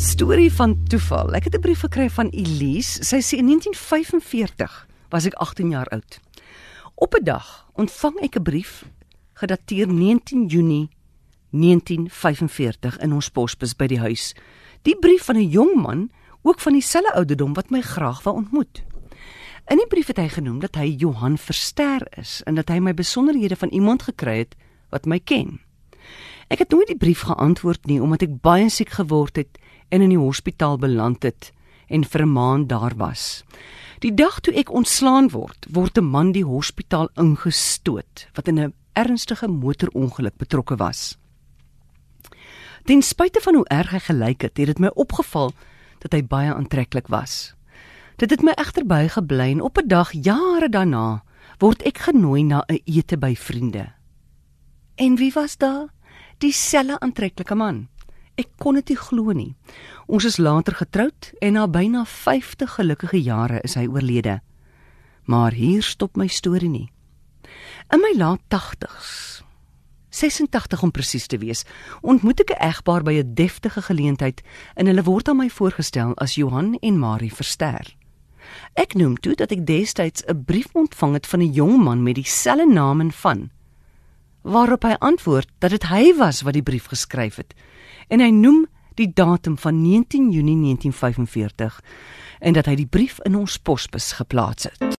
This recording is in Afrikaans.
Storie van toeval. Ek het 'n brief gekry van Elise. Sy sê in 1945 was ek 18 jaar oud. Op 'n dag ontvang ek 'n brief gedateer 19 Junie 1945 in ons posbus by die huis. Die brief van 'n jong man, ook van dieselfde ouderdom wat my graag wou ontmoet. In die brief het hy genoem dat hy Johan Verster is en dat hy my besonderhede van iemand gekry het wat my ken. Ek het nooit die brief geantwoord nie omdat ek baie siek geword het en in die hospitaal beland het en vir 'n maand daar was. Die dag toe ek ontslaan word, word 'n man die hospitaal ingestoot wat in 'n ernstige motorongeluk betrokke was. Ten spyte van hoe erg hy gelyk het, het dit my opgeval dat hy baie aantreklik was. Dit het my egter bygebly en op 'n dag jare daarna word ek genooi na 'n ete by vriende. En wie was daar? Dieselfde aantreklike man. Ek kon dit nie glo nie. Ons is later getroud en na byna 50 gelukkige jare is hy oorlede. Maar hier stop my storie nie. In my laat 80s, 86 om presies te wees, ontmoet ek 'n egpaar by 'n deftige geleentheid en hulle word aan my voorgestel as Johan en Marie Verster. Ek noem toe dat ek destyds 'n brief ontvang het van 'n jong man met dieselfde naam en van waarop hy antwoord dat dit hy was wat die brief geskryf het en hy noem die datum van 19 Junie 1945 en dat hy die brief in ons posbus geplaas het.